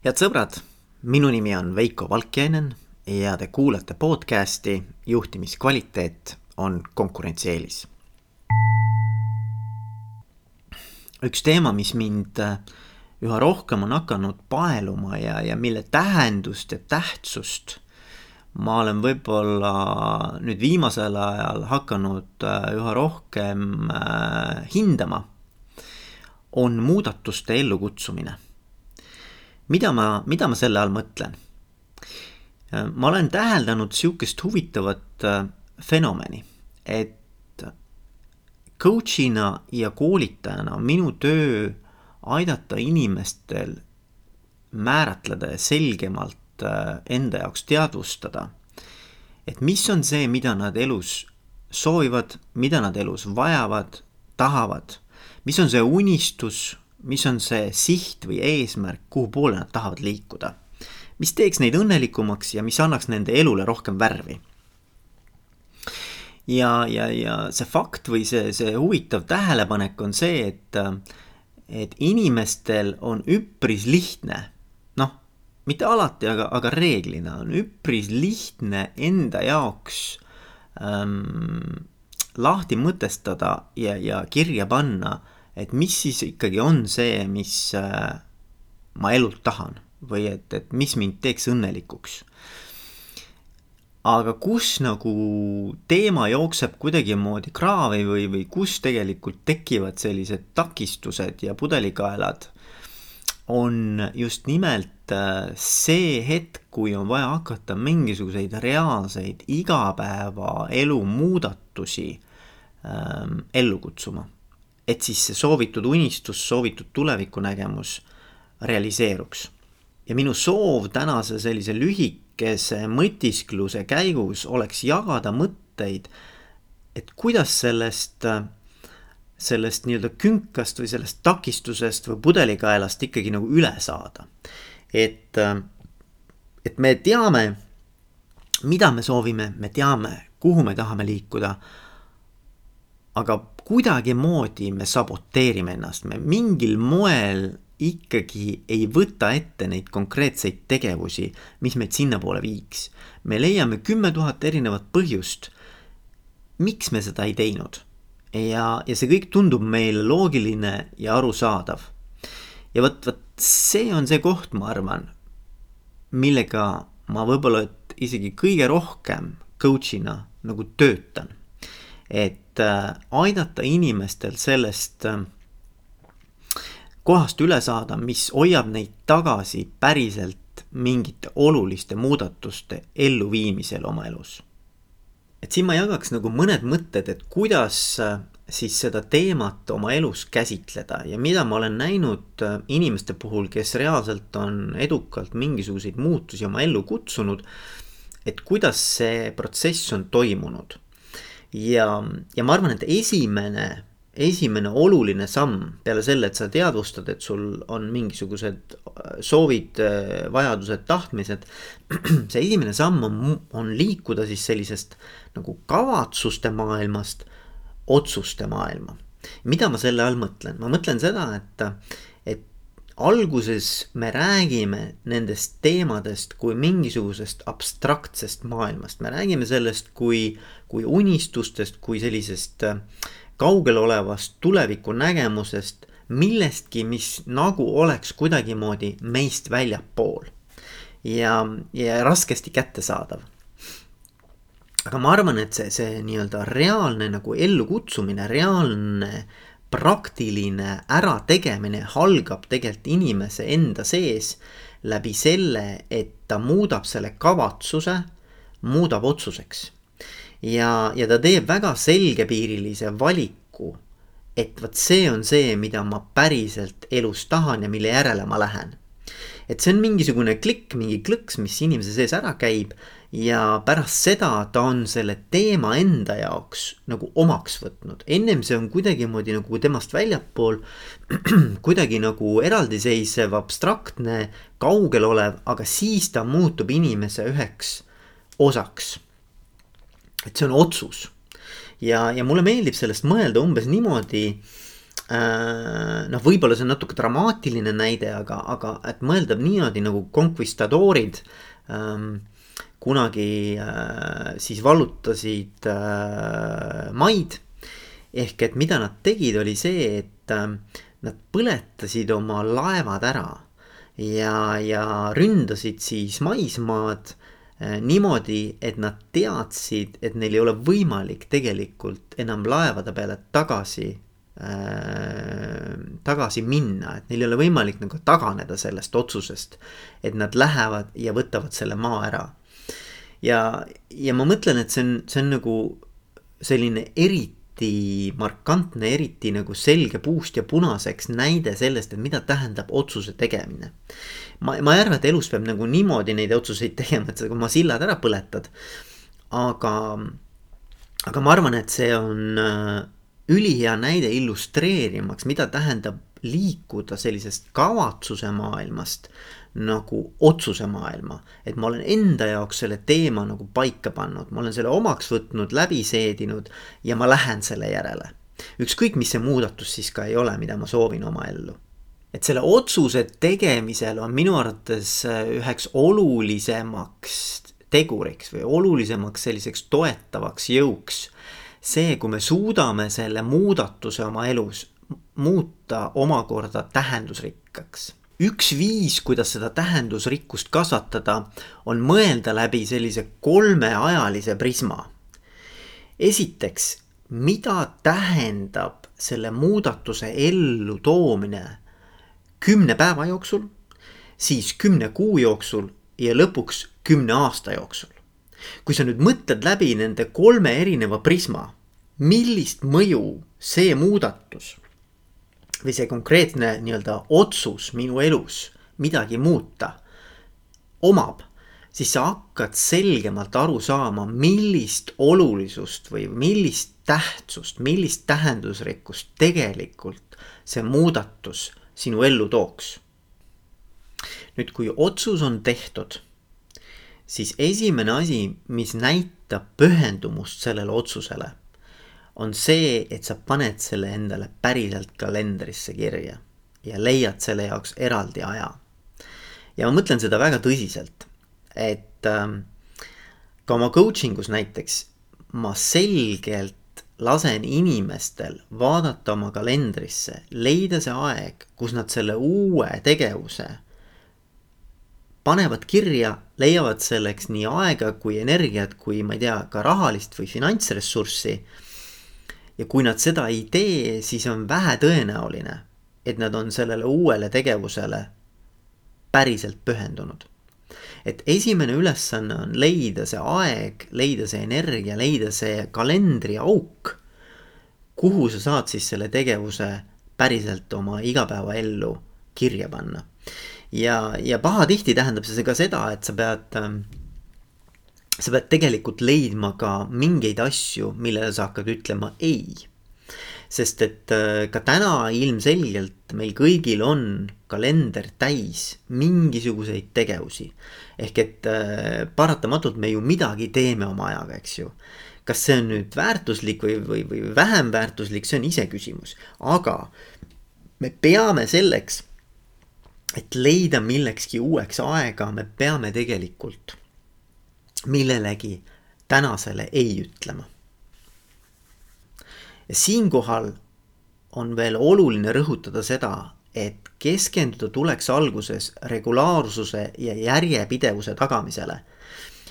head sõbrad, minu nimi on Veiko Valkjainen ja te kuulate podcasti Juhtimiskvaliteet on konkurentsieelis. üks teema, mis mind äh, üha rohkem on hakanud paeluma ja, ja mille tähendust ja tähtsust ma olen võib-olla nüüd viimasel ajal hakanud äh, üha rohkem äh, hindama, on muudatuste ellukutsumine mida ma, mida ma selle all mõtlen? ma olen täheldanud sihukest huvitavat äh, fenomeni, et coach'ina ja koolitajana minu töö aidata inimestel määratleda ja selgemalt äh, enda jaoks teadvustada, et mis on see, mida nad elus soovivad, mida nad elus vajavad, tahavad, mis on see unistus, mis on see siht või eesmärk, kuhu poole nad tahavad liikuda. mis teeks neid õnnelikumaks ja mis annaks nende elule rohkem värvi. ja, ja, ja see fakt või see, see huvitav tähelepanek on see, et, et inimestel on üpris lihtne, noh, mitte alati, aga, aga reeglina on üpris lihtne enda jaoks ähm, lahti mõtestada ja, ja kirja panna et mis siis ikkagi on see, mis äh, ma elult tahan või et, et mis mind teeks õnnelikuks. aga kus nagu teema jookseb kuidagimoodi kraavi või, või kus tegelikult tekivad sellised takistused ja pudelikaelad, on just nimelt äh, see hetk, kui on vaja hakata mingisuguseid reaalseid igapäevaelu muudatusi ähm, ellu kutsuma et siis see soovitud unistus, soovitud tulevikunägemus realiseeruks. ja minu soov tänase sellise lühikese mõtiskluse käigus oleks jagada mõtteid, et kuidas sellest, sellest nii-öelda künkast või sellest takistusest või pudelikaelast ikkagi nagu üle saada. et, et me teame, mida me soovime, me teame, kuhu me tahame liikuda aga kuidagimoodi me saboteerime ennast, me mingil moel ikkagi ei võta ette neid konkreetseid tegevusi, mis meid sinnapoole viiks. me leiame kümme tuhat erinevat põhjust, miks me seda ei teinud. ja, ja see kõik tundub meile loogiline ja arusaadav. ja vot, vot see on see koht, ma arvan, millega ma võib-olla isegi kõige rohkem coach'ina nagu töötan et äh, aidata inimestel sellest äh, kohast üle saada, mis hoiab neid tagasi päriselt mingite oluliste muudatuste elluviimisel oma elus. et siin ma jagaks nagu mõned mõtted, et kuidas äh, siis seda teemat oma elus käsitleda ja mida ma olen näinud inimeste puhul, kes reaalselt on edukalt mingisuguseid muutusi oma ellu kutsunud. et kuidas see protsess on toimunud ja, ja ma arvan, et esimene, esimene oluline samm peale selle, et sa teadvustad, et sul on mingisugused äh, soovid, äh, vajadused, tahtmised. see esimene samm on, on liikuda siis sellisest nagu kavatsuste maailmast otsuste maailma. mida ma selle all mõtlen, ma mõtlen seda, et alguses me räägime nendest teemadest kui mingisugusest abstraktsest maailmast, me räägime sellest kui, kui unistustest, kui sellisest äh, kaugel-olevast tulevikunägemusest, millestki, mis nagu oleks kuidagimoodi meist väljapool ja, ja raskesti kättesaadav. aga ma arvan, et see, see nii-öelda reaalne nagu ellukutsumine, reaalne praktiline ärategemine algab tegelikult inimese enda sees läbi selle, et ta muudab selle kavatsuse, muudab otsuseks. ja, ja ta teeb väga selgepiirilise valiku, et vot see on see, mida ma päriselt elus tahan ja mille järele ma lähen. Et see on mingisugune klikk, mingi klõks, mis inimese sees ära käib ja pärast seda ta on selle teema enda jaoks nagu omaks võtnud, ennem see on kuidagimoodi nagu temast väljapool. kuidagi nagu eraldiseisev, abstraktne, kaugel olev, aga siis ta muutub inimese üheks osaks. et see on otsus ja, ja mulle meeldib sellest mõelda umbes niimoodi noh, võib-olla see on natuke dramaatiline näide, aga, aga et mõelda niimoodi nagu konquistadorid ähm, kunagi äh, siis vallutasid äh, maid. ehk et mida nad tegid, oli see, et äh, nad põletasid oma laevad ära ja, ja ründasid siis maismaad äh, niimoodi, et nad teadsid, et neil ei ole võimalik tegelikult enam laevade peale tagasi äh, tagasi minna, et neil ei ole võimalik nagu taganeda sellest otsusest, et nad lähevad ja võtavad selle maa ära ja, ja ma mõtlen, et see on, see on nagu selline eriti markantne, eriti nagu selge puust ja punaseks näide sellest, et mida tähendab otsuse tegemine. ma, ma ei arva, et elus peab nagu niimoodi neid otsuseid tegema, et sa oma sillad ära põletad. aga, aga ma arvan, et see on äh, ülihea näide illustreerimaks, mida tähendab liikuda sellisest kavatsuse maailmast nagu otsuse maailma. et ma olen enda jaoks selle teema nagu paika pannud, ma olen selle omaks võtnud, läbi seedinud ja ma lähen selle järele. ükskõik, mis see muudatus siis ka ei ole, mida ma soovin oma ellu. et selle otsuse tegemisel on minu arvates äh, üheks olulisemaks teguriks või olulisemaks selliseks toetavaks jõuks see, kui me suudame selle muudatuse oma elus muuta omakorda tähendusrikkaks üks viis, kuidas seda tähendusrikkust kasvatada, on mõelda läbi sellise kolmeajalise prisma. esiteks, mida tähendab selle muudatuse ellu toomine kümne päeva jooksul, siis kümne kuu jooksul ja lõpuks kümne aasta jooksul. Kui sa nüüd mõtled läbi nende kolme erineva prisma, millist mõju see muudatus või see konkreetne nii-öelda otsus minu elus midagi muuta omab, siis sa hakkad selgemalt aru saama, millist olulisust või millist tähtsust, millist tähendusrikkust tegelikult see muudatus sinu ellu tooks. nüüd, kui otsus on tehtud, siis esimene asi, mis näitab pühendumust sellele otsusele on see, et sa paned selle endale päriselt kalendrisse kirja ja leiad selle jaoks eraldi aja. ja ma mõtlen seda väga tõsiselt, et äh, ka oma coaching us näiteks ma selgelt lasen inimestel vaadata oma kalendrisse, leida see aeg, kus nad selle uue tegevuse panevad kirja, leiavad selleks nii aega kui energiat, kui ma ei tea, ka rahalist või finantsressurssi ja kui nad seda ei tee, siis on vähetõenäoline, et nad on sellele uuele tegevusele päriselt pühendunud. et esimene ülesanne on leida see aeg, leida see energia, leida see kalendriauk, kuhu sa saad siis selle tegevuse päriselt oma igapäevaellu kirja panna. Ja, ja pahatihti tähendab see ka seda, et sa pead ähm, sa pead tegelikult leidma ka mingeid asju, millele sa hakkad ütlema ei. sest et äh, ka täna ilmselgelt meil kõigil on kalender täis mingisuguseid tegevusi. ehk et äh, paratamatult me ju midagi teeme oma ajaga, eks ju kas see on nüüd väärtuslik või, või, või vähem väärtuslik, see on iseküsimus, aga me peame selleks, et leida millekski uueks aega, me peame tegelikult millelegi tänasele ei ütlema. ja siinkohal on veel oluline rõhutada seda, et keskenduda tuleks alguses regulaarsuse ja järjepidevuse tagamisele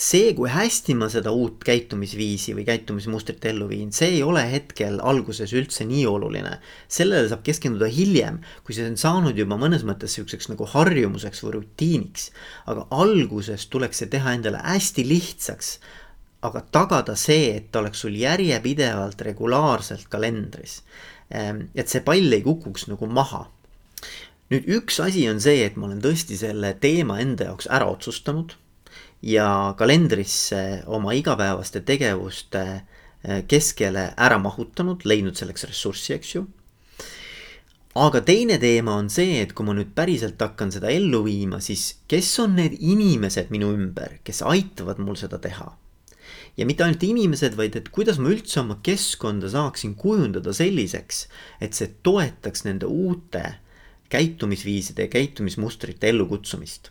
see, kui hästi ma seda uut käitumisviisi või käitumismustrit ellu viin, see ei ole hetkel alguses üldse nii oluline. sellele saab keskenduda hiljem, kui see on saanud juba mõnes mõttes sihukeseks nagu harjumuseks või rutiiniks. aga alguses tuleks see teha endale hästi lihtsaks. aga tagada see, et ta oleks sul järjepidevalt, regulaarselt kalendris. Ehm, et see pall ei kukuks nagu maha nüüd üks asi on see, et ma olen tõesti selle teema enda jaoks ära otsustanud ja kalendrisse oma igapäevaste tegevuste eh, keskele ära mahutanud, leidnud selleks ressurssi, eks ju. aga teine teema on see, et kui ma nüüd päriselt hakkan seda ellu viima, siis kes on need inimesed minu ümber, kes aitavad mul seda teha? ja mitte ainult inimesed, vaid et kuidas ma üldse oma keskkonda saaksin kujundada selliseks, et see toetaks nende uute käitumisviiside ja käitumismustrite ellukutsumist.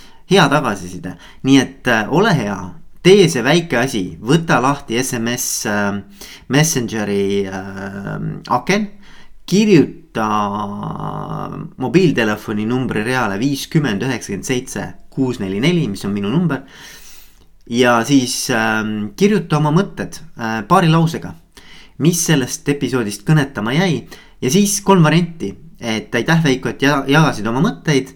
hea tagasiside, nii et äh, ole hea, tee see väike asi, võta lahti SMS äh, Messengeri äh, aken. kirjuta mobiiltelefoni numbri reale viiskümmend üheksakümmend seitse kuus neli neli, mis on minu number. ja siis äh, kirjuta oma mõtted paari lausega, mis sellest episoodist kõnetama jäi. Ja siis kolm varianti, et aitäh Veiko, et jagasid oma mõtteid